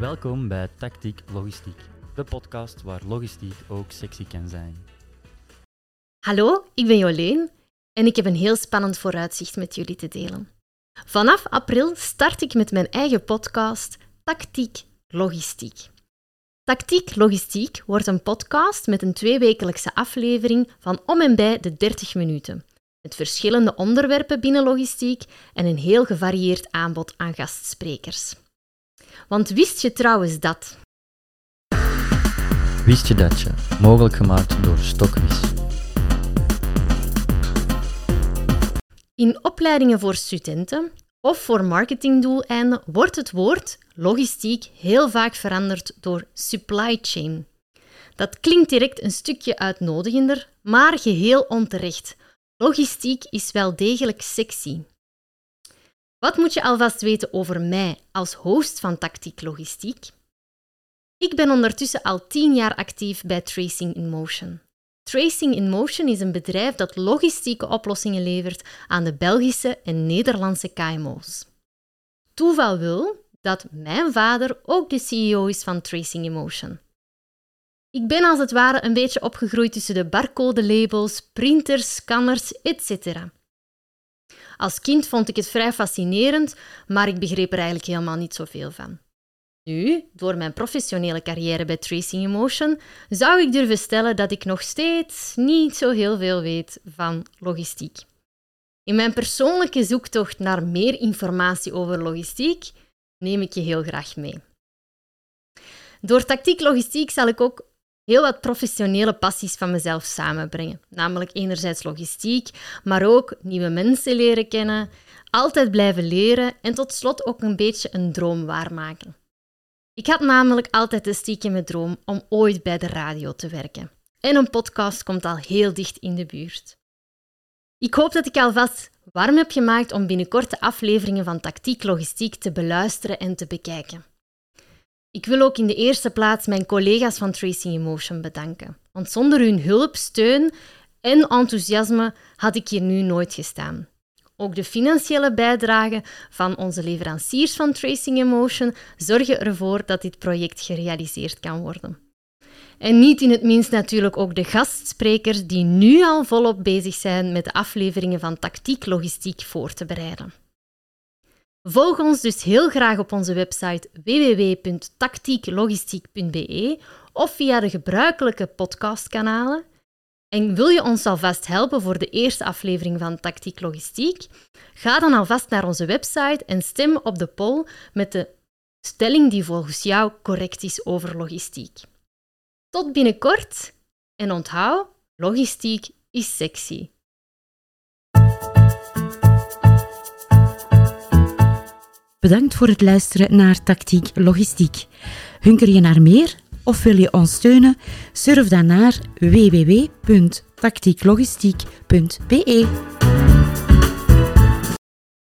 Welkom bij Tactiek Logistiek, de podcast waar logistiek ook sexy kan zijn. Hallo, ik ben Jolene en ik heb een heel spannend vooruitzicht met jullie te delen. Vanaf april start ik met mijn eigen podcast Tactiek Logistiek. Tactiek Logistiek wordt een podcast met een tweewekelijkse aflevering van om en bij de 30 minuten, met verschillende onderwerpen binnen logistiek en een heel gevarieerd aanbod aan gastsprekers. Want wist je trouwens dat? Wist je dat je, mogelijk gemaakt door Stokvis. In opleidingen voor studenten of voor marketingdoeleinden wordt het woord logistiek heel vaak veranderd door supply chain. Dat klinkt direct een stukje uitnodigender, maar geheel onterecht. Logistiek is wel degelijk sexy. Wat moet je alvast weten over mij als host van Tactiek Logistiek? Ik ben ondertussen al tien jaar actief bij Tracing in Motion. Tracing in Motion is een bedrijf dat logistieke oplossingen levert aan de Belgische en Nederlandse KMO's. Toeval wil dat mijn vader ook de CEO is van Tracing in Motion. Ik ben als het ware een beetje opgegroeid tussen de barcode-labels, printers, scanners, etc. Als kind vond ik het vrij fascinerend, maar ik begreep er eigenlijk helemaal niet zoveel van. Nu, door mijn professionele carrière bij Tracing Emotion, zou ik durven stellen dat ik nog steeds niet zo heel veel weet van logistiek. In mijn persoonlijke zoektocht naar meer informatie over logistiek neem ik je heel graag mee. Door tactiek logistiek zal ik ook heel wat professionele passies van mezelf samenbrengen. Namelijk enerzijds logistiek, maar ook nieuwe mensen leren kennen, altijd blijven leren en tot slot ook een beetje een droom waarmaken. Ik had namelijk altijd de stiekeme droom om ooit bij de radio te werken. En een podcast komt al heel dicht in de buurt. Ik hoop dat ik alvast warm heb gemaakt om binnenkort de afleveringen van Tactiek Logistiek te beluisteren en te bekijken. Ik wil ook in de eerste plaats mijn collega's van Tracing Emotion bedanken. Want zonder hun hulp, steun en enthousiasme had ik hier nu nooit gestaan. Ook de financiële bijdrage van onze leveranciers van Tracing Emotion zorgen ervoor dat dit project gerealiseerd kan worden. En niet in het minst natuurlijk ook de gastsprekers die nu al volop bezig zijn met de afleveringen van Tactiek Logistiek voor te bereiden. Volg ons dus heel graag op onze website www.tactieklogistiek.be of via de gebruikelijke podcastkanalen. En wil je ons alvast helpen voor de eerste aflevering van Tactiek Logistiek? Ga dan alvast naar onze website en stem op de poll met de stelling die volgens jou correct is over logistiek. Tot binnenkort en onthoud, logistiek is sexy. Bedankt voor het luisteren naar Tactiek Logistiek. Hunker je naar meer of wil je ons steunen? Surf dan naar www.tactieklogistiek.be.